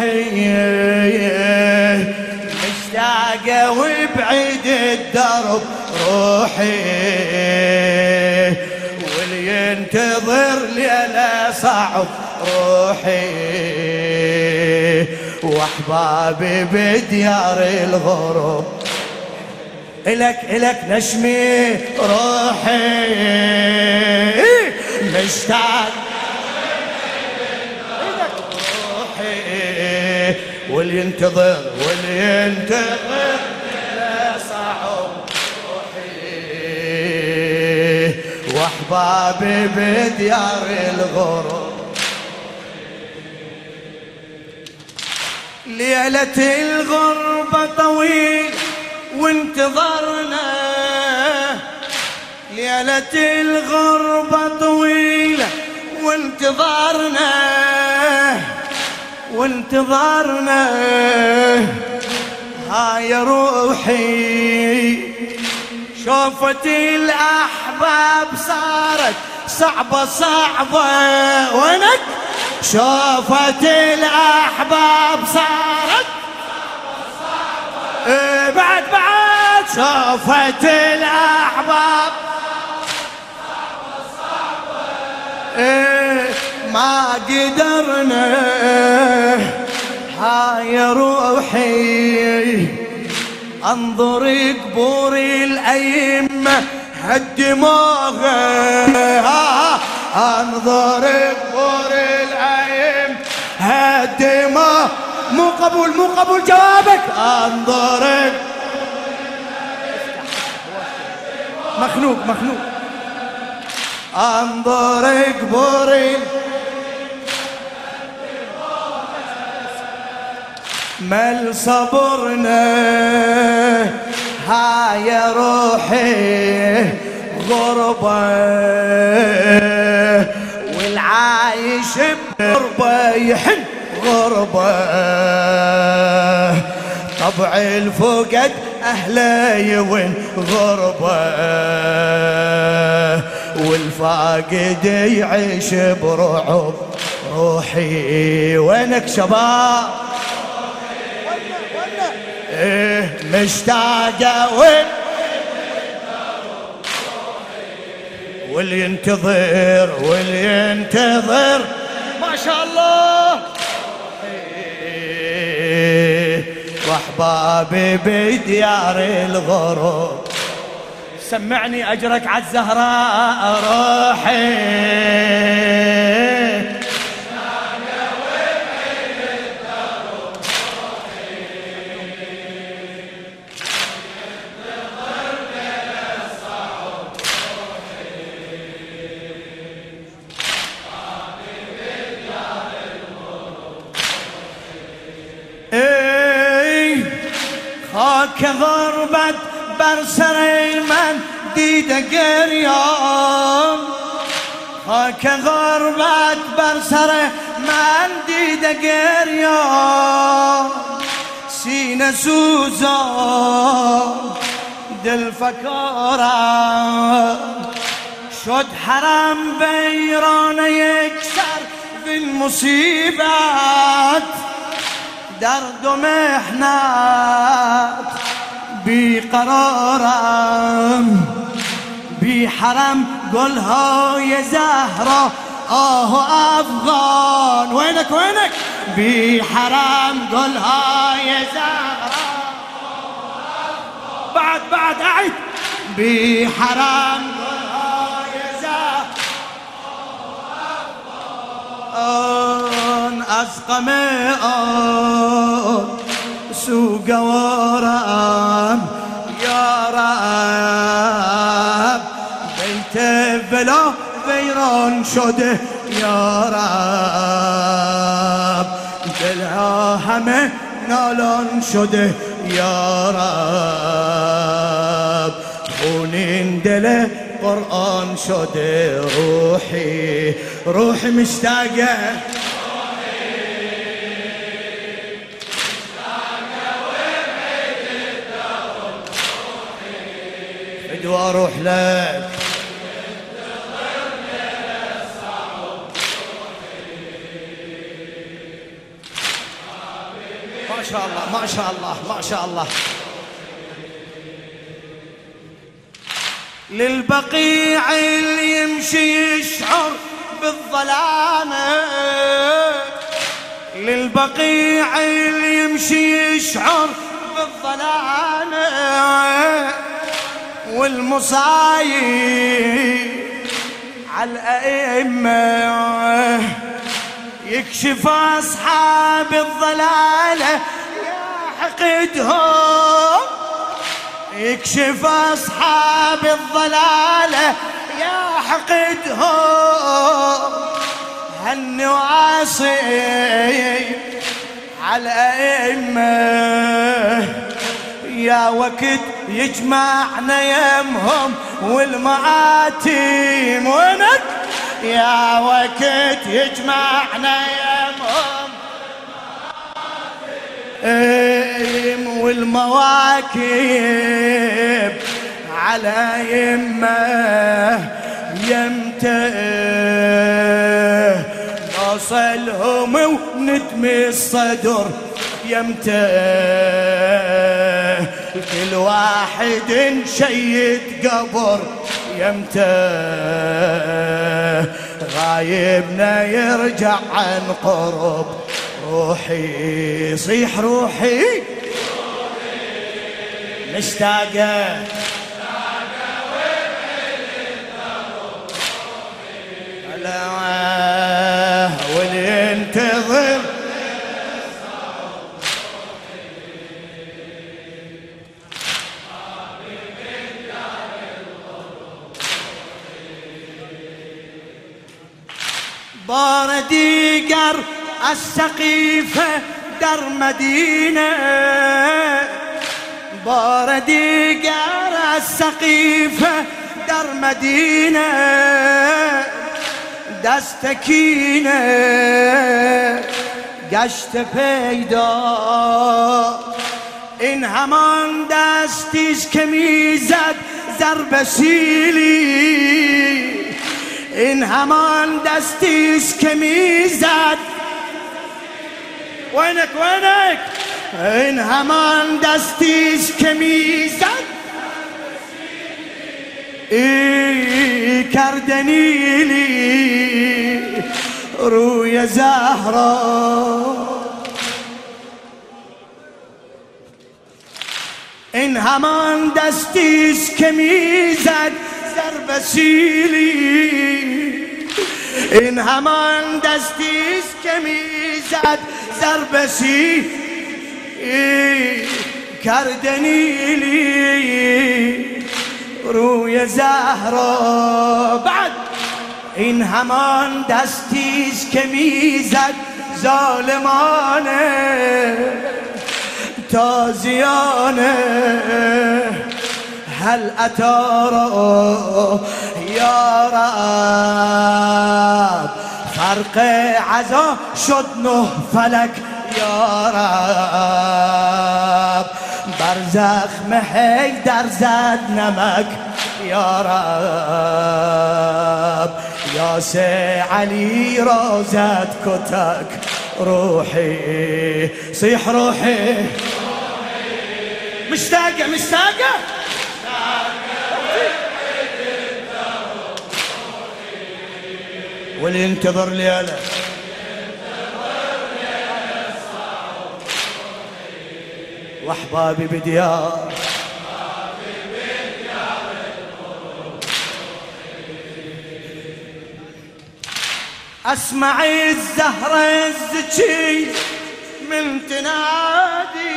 روحي مشتاقة وبعيد الدرب روحي واللي ينتظر ليلة صعب روحي. واحبابي بديار الغرب إلك إلك نشمي روحي. مشتاق واللي ينتظر واللي ينتظر صعب روحي وأحبابي بديار الغرب ليلة الغربة طويل وانتظرنا. ليلة الغربة طويلة وانتظرنا. وانتظرنا هاي روحي شوفت الأحباب صارت صعبة صعبة. وينك؟ شوفت الأحباب صارت إيه بعد بعد. شوفت الأحباب إيه ما قدرنا. هاي روحي انظر قبور الأئمة هالدماغ انظر قبور الأئمة هالدماغ مو قبول مو قبول جوابك. انظر مخنوق مخنوق انظر قبور مل صبرنا. هاي روحي غربة. والعايش بغربة يحن غربة. طبع الفقد أهله يون غربة. والفاقد يعيش برعب روحي. وينك شباب؟ مشتاقة وين؟ واللي ينتظر واللي ينتظر. ما شاء الله. واحبابي بديار الغرب سمعني أجرك عالزهراء روحي. خاک غربت بر سر من دیده گریان. خاک غربت بر سر من دیده گریان. سینه سوزان دل فکارم. شد حرم بیران یک سر بالمصیبت درد و محنت بی قرارم بی حرم گلهای زهرا. آه و افغان وینک وینک. بی حرم گلهای زهرا. بعد بعد اعد بی حرم گلهای زهرا. آن از غم آن سوگوارم یا رب بیت بلا ویران شده یا رب دلها همه نالان شده یا رب خونین دل قرآن شده روحی روح مشتاقه بدو أروح لك. ما شاء الله ما شاء الله ما شاء الله. للبقيع اللي يمشي يشعر بالظلامة. للبقيع اللي يمشي يشعر بالظلامة. والمصايب على الأئمة يكشف أصحاب الضلالة يا حقدهم. يكشف أصحاب الضلالة يا حقدهم. هالنواصي على الأئمة. يا وقت يجمعنا يمهم والمعاتيم. ونك يا وقت يجمعنا يمهم والمواكب على يمه يمتى نوصلهم وندمي الصدر يمتى كل واحد شيد قبر يمتى غايبنا يرجع عن قرب. روحي صيح روحي. مشتاقة. از سقیفه در مدینه بار دیگر از سقیفه در مدینه دست کینه گشت پیدا. این همان دستیش که می‌زد ضرب سیلی. این همان دستیش که می‌زد وینک وینک این همان دستیش که می‌زد ای کردنیلی روی زهرا این همان دستیش که می‌زد سیلی این همان دستیش که می‌زد ضرب کردنیلی روی زهرا. بعد این همان دستیش که می‌زد ظالمانه. تازیانه. هل اتارا یا رب فرق عزا شد نه فلک یا رب. بر زخم در زد نمک یا رب. سه علی را زد کتک روحي صيح روحي مشتاقة مشتاقة واللي ينتظر ليلة واحبابي بديار. أسمع الزهرة الزكي من تنادي.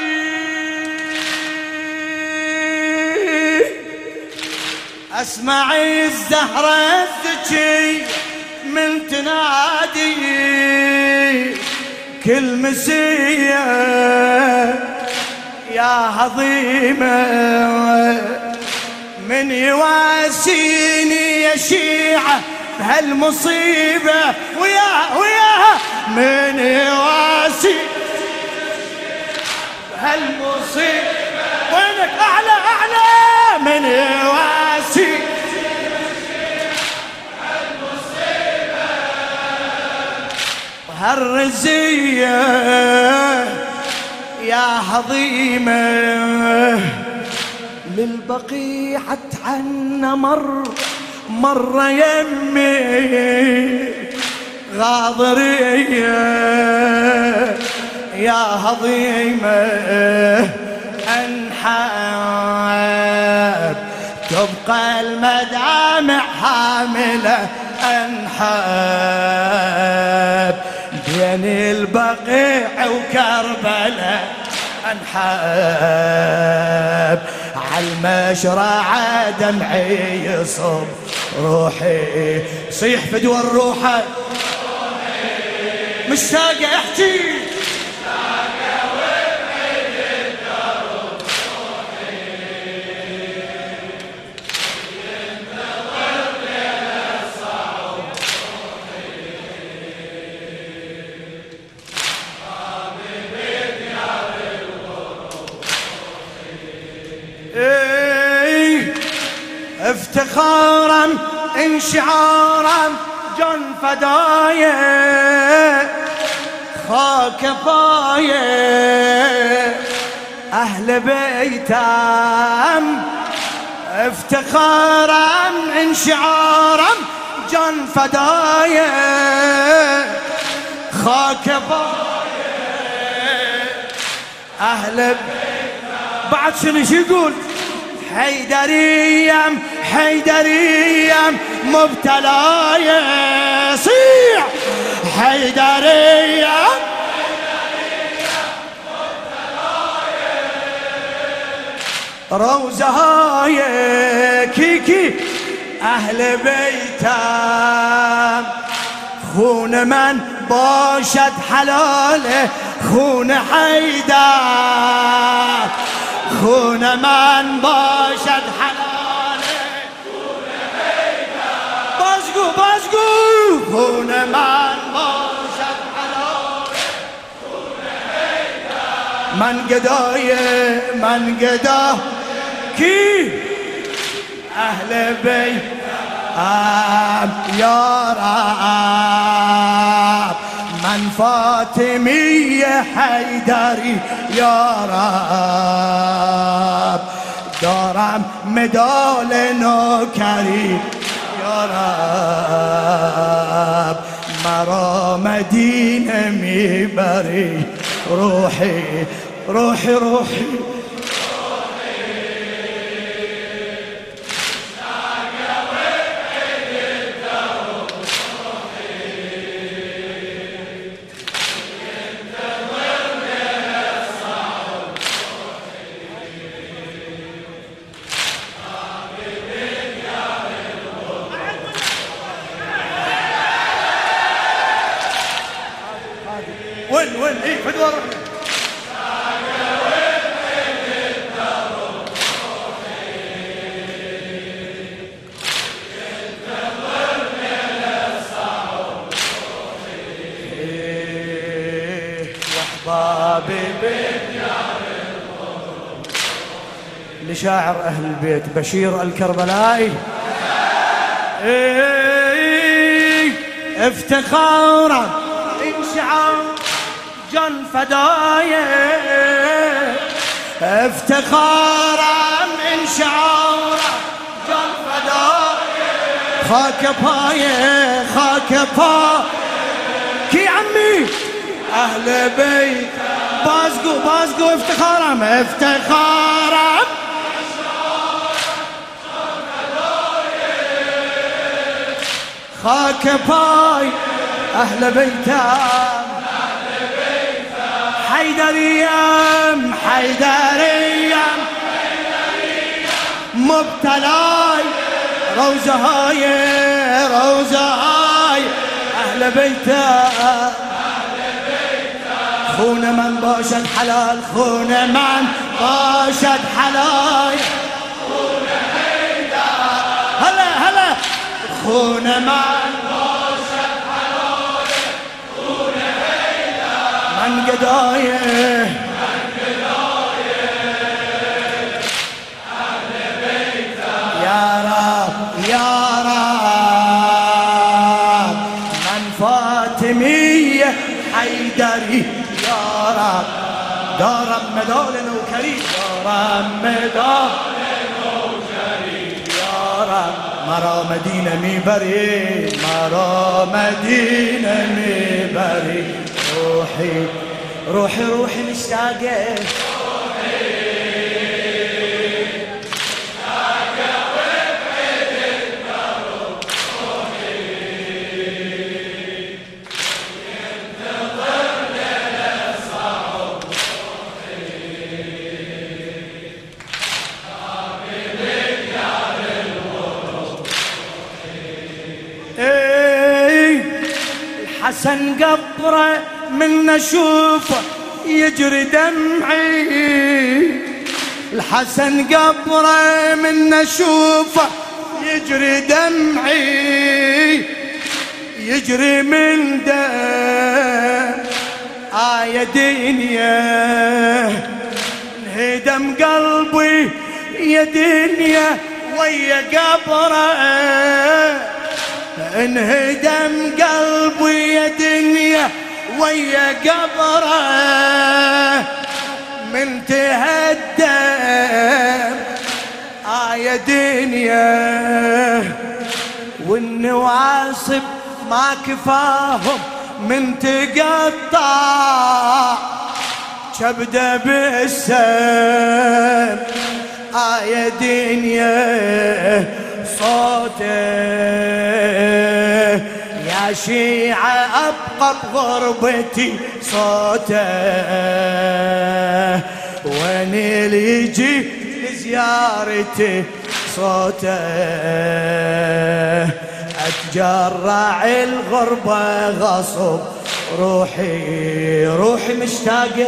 أسمع الزهرة الزكي من تنادي كل مسية يا عظيمة من يواسيني يا شيعة بهالمصيبة. وياها وياها من يواسي بهالمصيبة. وينك؟ أعلى أعلى. من يواسي هالرزية يا هضيمة للبقيع عنا مر مرة يمي غاضرية. يا هضيمة أنحاب. تبقى المدامع حاملة أنحاب. بين البقيع وكربلاء أنحاب. عالمشرعة دمعي يصب. روحي صيح فدوى الروحة مشتاق احكي افتخارا انشعارا جن فدايه خاك بايه أهل بيتام. افتخارا انشعارا جن فدايه خاك بايه أهل بعد شنو يقول؟ حيدريم حيدريم مبتلاية صيح حيدرية روزة هاي كيكي أهل بيتام خون من باشد حلاله. خون حيدر. خون من باشد حلاله. بازگو خون من باشد من گدای من گدا کی اهل بیت ام یارم من فاطمی حیدری یارم دارم مدال نوکری یارم مرا مدینه میبری روحی روحی روحی واحبابي بيت لشاعر أهل البيت بشير الكربلائي. إيه، افتخارا انشعار جن فدايه افتخارا من شعاره جن فدايه خاك بايه خاك با. كي عمي أهل بيت. بازقو بازقو افتخارا افتخارا خاك باي أهل بيتام حيدريم حيدريم. مبتلاي روزة هاي روزة هاي أهل بيته. خون من باشد حلال خون من باشد حلال. هلا هلا خون من من قدايه مدولن وكريم دار مرا مدينة مي بري مرا مدينة مي بري روحي روحي روحي مشتاقة حسن قبره من اشوفه يجري دمعي. الحسن قبره من اشوفه يجري دمعي. يجري من دم. آية دنيا انهدم قلبي يا دنيا ويا قبره. انهدم قلبي يا دنيا ويا قبره. من تهدم. آه يا دنيا. والنواصب ما كفاهم من تقطع. كبده بالسم. آه يا دنيا. صوته يا شيعة أبقى بغربتي صوته. وين اللي يجي لزيارتي صوته؟ أتجرع الغربة غصب روحي روحي مشتاقة.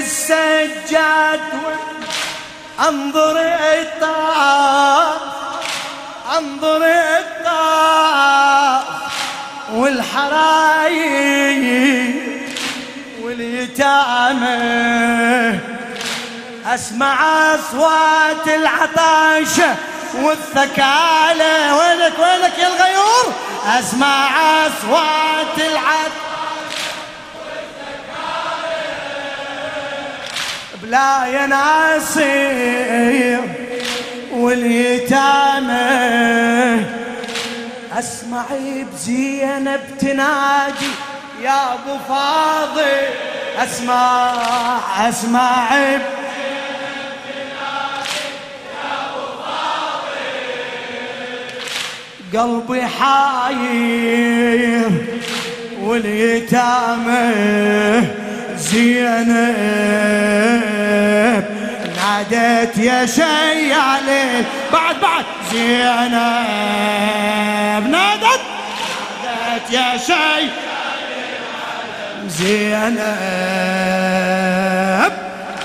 السجاد انظر الطاف انظر الطاف والحرايب واليتامى. اسمع اصوات العطاشه والثكالة وينك وينك يا الغيور؟ اسمع اصوات العطاشه لا يا ناصر واليتامى. اسمع بزينب تنادي يا أبو فاضل. أسمع اسمع قلبي حاير واليتامى. زينب. ناديت يا شي عليه بعد بعد. زينب. نادت. نادت يا شي زينب.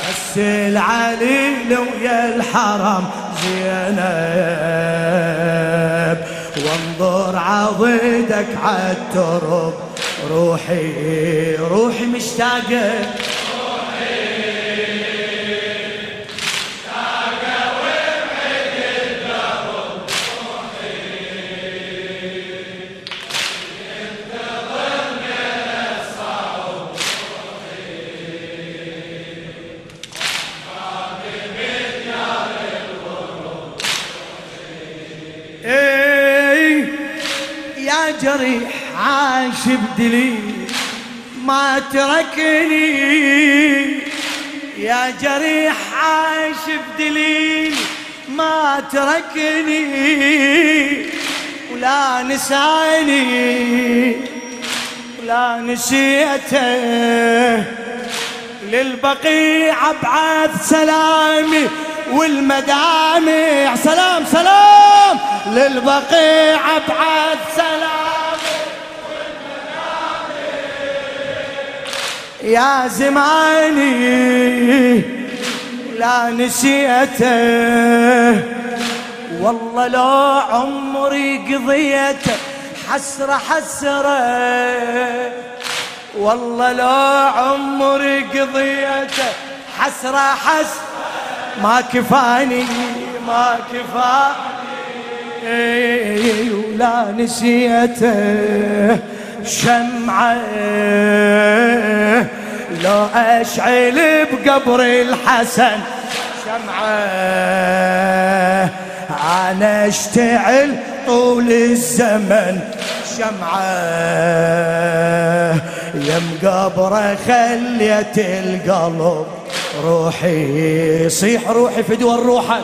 بس العليل ويا الحرم زينب. وانظر عضدك عالترب روحي روحي مشتاقة. جريح. عاش بدليل ما تركني. يا جريح عاش بدليل ما تركني. ولا نساني ولا نسيته. للبقيع ابعث سلامي والمدامع سلام سلام. للبقيع ابعث سلام يا زماني لا نسيته والله لو عمري قضيته حسرة حسرة. والله لو عمري قضيته حسرة حسرة. ما كفاني ما كفاني. ولا نسيته شمعة. لو أشعل بقبر الحسن. شمعة. أنا أشتعل طول الزمن. شمعة. يم قبره خليت القلب. روحي صيح روحي فدوى روحك.